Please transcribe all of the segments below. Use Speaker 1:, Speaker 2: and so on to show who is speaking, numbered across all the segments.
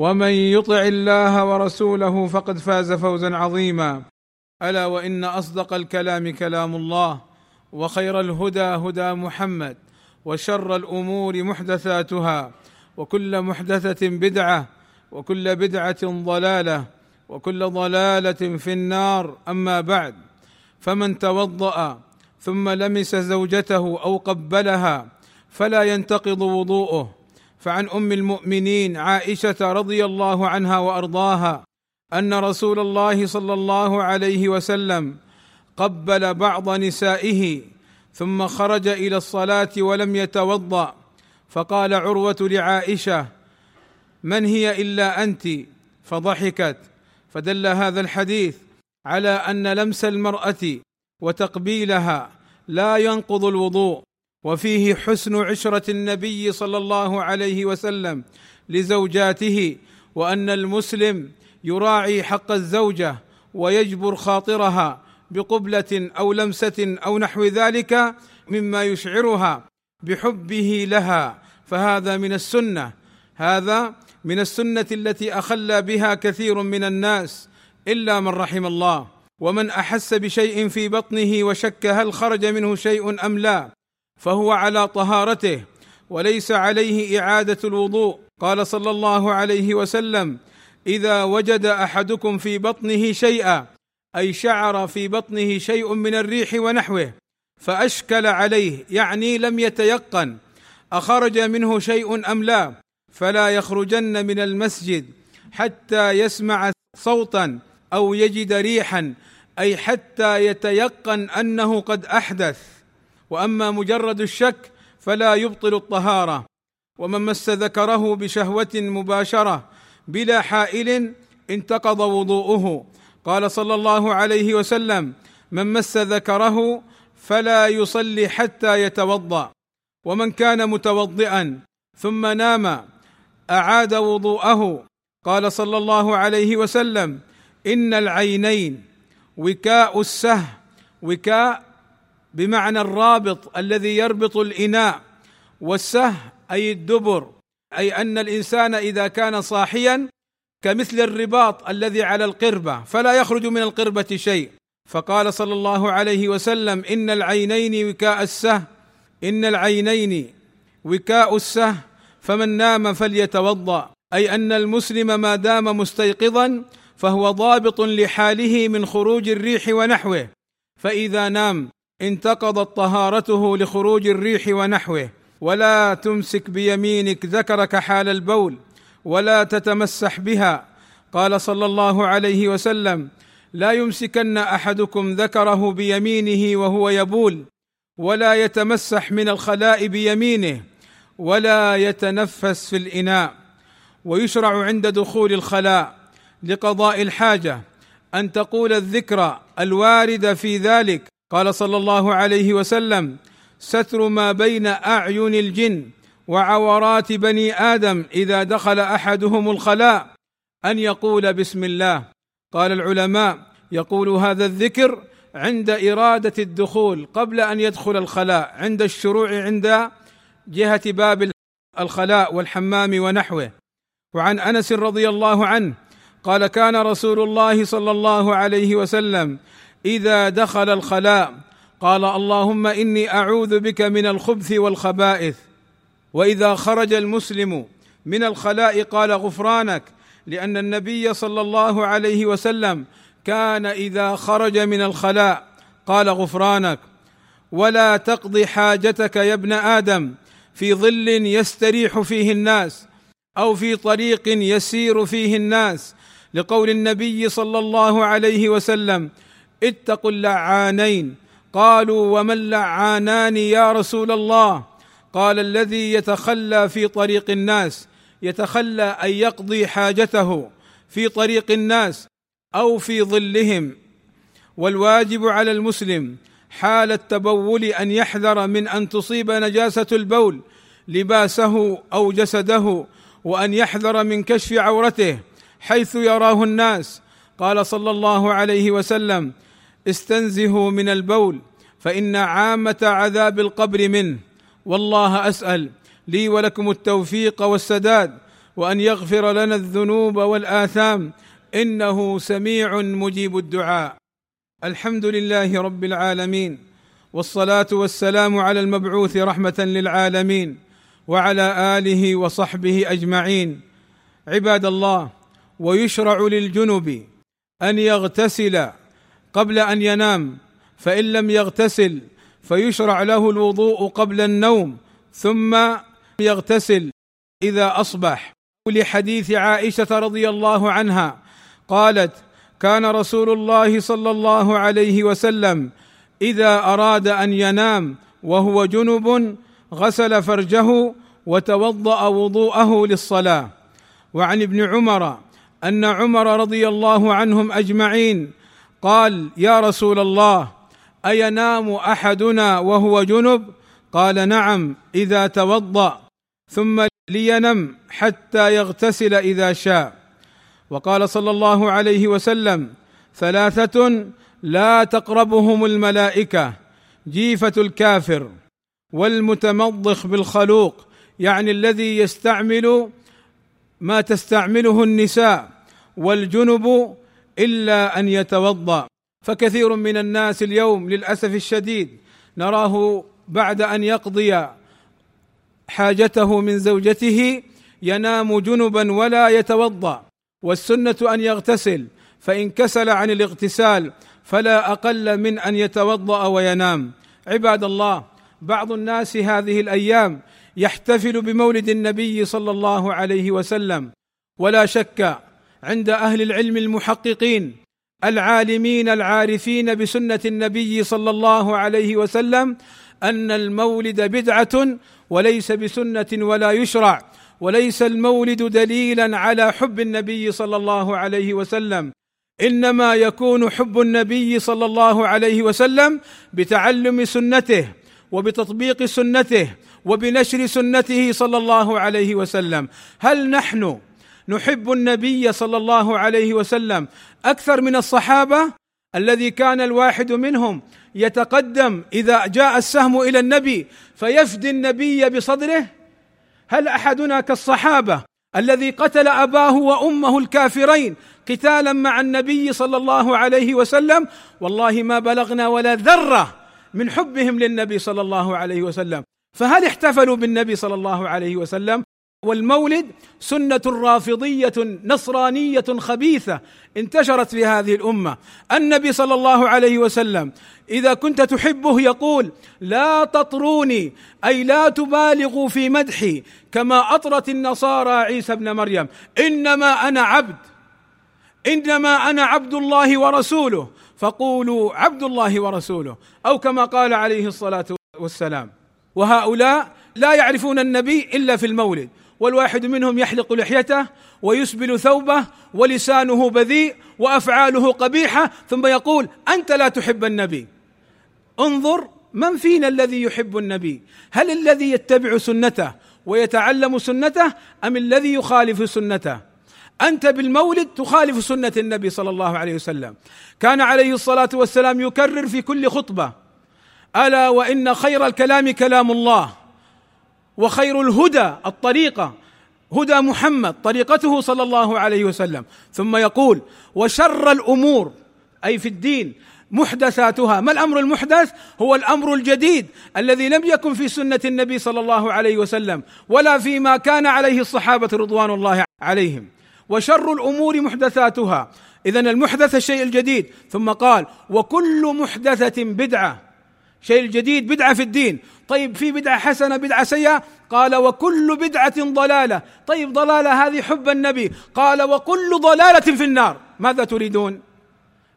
Speaker 1: ومن يطع الله ورسوله فقد فاز فوزا عظيما. ألا وإن أصدق الكلام كلام الله وخير الهدى هدى محمد وشر الأمور محدثاتها وكل محدثة بدعة وكل بدعة ضلالة وكل ضلالة في النار. أما بعد فمن توضأ ثم لمس زوجته أو قبلها فلا ينتقض وضوءه. فعن أم المؤمنين عائشة رضي الله عنها وأرضاها أن رسول الله صلى الله عليه وسلم قبل بعض نسائه ثم خرج إلى الصلاة ولم يتوضأ. فقال عروة لعائشة من هي إلا أنت؟ فضحكت. فدل هذا الحديث على أن لمس المرأة وتقبيلها لا ينقض الوضوء. وفيه حسن عشرة النبي صلى الله عليه وسلم لزوجاته وأن المسلم يراعي حق الزوجة ويجبر خاطرها بقبلة أو لمسة أو نحو ذلك مما يشعرها بحبه لها. فهذا من السنة هذا من السنة التي اخلى بها كثير من الناس إلا من رحم الله. ومن أحس بشيء في بطنه وشك هل خرج منه شيء أم لا؟ فهو على طهارته وليس عليه إعادة الوضوء. قال صلى الله عليه وسلم إذا وجد أحدكم في بطنه شيئا أي شعر في بطنه شيء من الريح ونحوه فأشكل عليه يعني لم يتيقن أخرج منه شيء أم لا فلا يخرجن من المسجد حتى يسمع صوتا أو يجد ريحا أي حتى يتيقن أنه قد أحدث. وأما مجرد الشك فلا يبطل الطهارة. ومن مس ذكره بشهوة مباشرة بلا حائل انتقض وضوءه. قال صلى الله عليه وسلم من مس ذكره فلا يصلي حتى يتوضأ. ومن كان متوضئا ثم نام أعاد وضوءه. قال صلى الله عليه وسلم إن العينين وكاء السه وكاء بمعنى الرابط الذي يربط الإناء والسه أي الدبر أي أن الإنسان إذا كان صاحيا كمثل الرباط الذي على القربة فلا يخرج من القربة شيء. فقال صلى الله عليه وسلم إن العينين وكاء السه إن العينين وكاء السه فمن نام فليتوضأ. أي أن المسلم ما دام مستيقظا فهو ضابط لحاله من خروج الريح ونحوه. فإذا نام انتقضت طهارته لخروج الريح ونحوه ولا تمسك بيمينك ذكرك حال البول ولا تتمسح بها. قال صلى الله عليه وسلم لا يمسكن أحدكم ذكره بيمينه وهو يبول ولا يتمسح من الخلاء بيمينه ولا يتنفس في الإناء. ويشرع عند دخول الخلاء لقضاء الحاجة أن تقول الذكر الوارده في ذلك قال صلى الله عليه وسلم ستر ما بين أعين الجن وعورات بني آدم إذا دخل أحدهم الخلاء أن يقول بسم الله. قال العلماء يقول هذا الذكر عند إرادة الدخول قبل أن يدخل الخلاء عند الشروع عند جهة باب الخلاء والحمام ونحوه. وعن أنس رضي الله عنه قال كان رسول الله صلى الله عليه وسلم إذا دخل الخلاء قال اللهم إني أعوذ بك من الخبث والخبائث. وإذا خرج المسلم من الخلاء قال غفرانك لأن النبي صلى الله عليه وسلم كان إذا خرج من الخلاء قال غفرانك. ولا تقضي حاجتك يا ابن آدم في ظل يستريح فيه الناس أو في طريق يسير فيه الناس. لقول النبي صلى الله عليه وسلم اتقوا اللعانين. قالوا وما اللعانان يا رسول الله؟ قال الذي يتخلى في طريق الناس يتخلى أن يقضي حاجته في طريق الناس أو في ظلهم. والواجب على المسلم حال التبول أن يحذر من أن تصيب نجاسة البول لباسه أو جسده وأن يحذر من كشف عورته حيث يراه الناس. قال صلى الله عليه وسلم استنزهوا من البول فإن عامة عذاب القبر منه والله أسأل لي ولكم التوفيق والسداد وأن يغفر لنا الذنوب والآثام. إنه سميع مجيب الدعاء. الحمد لله رب العالمين والصلاة والسلام على المبعوث رحمة للعالمين وعلى آله وصحبه أجمعين. عباد الله ويشرع للجنب أن يغتسل قبل أن ينام فإن لم يغتسل فيشرع له الوضوء قبل النوم ثم يغتسل إذا أصبح. لحديث عائشة رضي الله عنها قالت كان رسول الله صلى الله عليه وسلم إذا أراد أن ينام وهو جنب غسل فرجه وتوضأ وضوءه للصلاة. وعن ابن عمر أن عمر رضي الله عنهم أجمعين قال يا رسول الله أينام أحدنا وهو جنب؟ قال نعم إذا توضأ ثم لينم حتى يغتسل إذا شاء. وقال صلى الله عليه وسلم ثلاثة لا تقربهم الملائكة جيفة الكافر والمتمضخ بالخلوق يعني الذي يستعمل ما تستعمله النساء والجنب إلا أن يتوضأ. فكثير من الناس اليوم للأسف الشديد نراه بعد أن يقضي حاجته من زوجته ينام جنبا ولا يتوضأ. والسنة أن يغتسل فإن كسل عن الاغتسال فلا أقل من أن يتوضأ وينام. عباد الله بعض الناس هذه الأيام يحتفل بمولد النبي صلى الله عليه وسلم. ولا شك عند أهل العلم المحققين العالمين العارفين بسنة النبي صلى الله عليه وسلم أن المولد بدعة وليس بسنة ولا يشرع وليس المولد دليلا على حب النبي صلى الله عليه وسلم إنما يكون حب النبي صلى الله عليه وسلم بتعلم سنته وبتطبيق سنته وبنشر سنته صلى الله عليه وسلم. هل نحن نحب النبي صلى الله عليه وسلم. أكثر من الصحابة الذي كان الواحد منهم يتقدم إذا جاء السهم إلى النبي فيفدي النبي بصدره. هل أحدنا كالصحابة الذي قتل أباه وأمه الكافرين قتالا مع النبي صلى الله عليه وسلم؟ والله ما بلغنا ولا ذرة من حبهم للنبي صلى الله عليه وسلم. فهل احتفلوا بالنبي صلى الله عليه وسلم؟ والمولد سنة رافضية نصرانية خبيثة انتشرت في هذه الأمة. النبي صلى الله عليه وسلم إذا كنت تحبه يقول لا تطروني أي لا تبالغوا في مدحي كما أطرت النصارى عيسى ابن مريم. إنما أنا عبد إنما أنا عبد الله ورسوله. فقولوا عبد الله ورسوله أو كما قال عليه الصلاة والسلام. وهؤلاء لا يعرفون النبي إلا في المولد. والواحد منهم يحلق لحيته ويسبل ثوبه ولسانه بذيء وأفعاله قبيحة ثم يقول أنت لا تحب النبي. انظر من فينا الذي يحب النبي؟ هل الذي يتبع سنته ويتعلم سنته أم الذي يخالف سنته؟ أنت بالمولد تخالف سنة النبي صلى الله عليه وسلم. كان عليه الصلاة والسلام يكرر في كل خطبة ألا وإن خير الكلام كلام الله. وخير الهدى الطريقة هدى محمد طريقته صلى الله عليه وسلم. ثم يقول وشر الأمور أي في الدين محدثاتها. ما الأمر المحدث؟ هو الأمر الجديد الذي لم يكن في سنة النبي صلى الله عليه وسلم ولا فيما كان عليه الصحابة رضوان الله عليهم. وشر الأمور محدثاتها. اذا المحدث الشيء الجديد. ثم قال وكل محدثة بدعة. شيء الجديد بدعة في الدين. طيب في بدعة حسنة بدعة سيئة؟ قال وكل بدعة ضلالة. طيب ضلالة هذه حب النبي. قال وكل ضلالة في النار. ماذا تريدون؟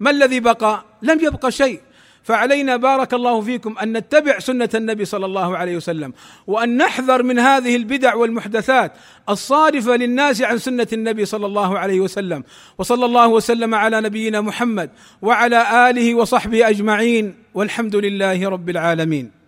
Speaker 1: ما الذي بقى؟ لم يبق شيء. فعلينا بارك الله فيكم أن نتبع سنة النبي صلى الله عليه وسلم وأن نحذر من هذه البدع والمحدثات الصارفه للناس عن سنة النبي صلى الله عليه وسلم. وصلى الله وسلم على نبينا محمد وعلى آله وصحبه أجمعين والحمد لله رب العالمين.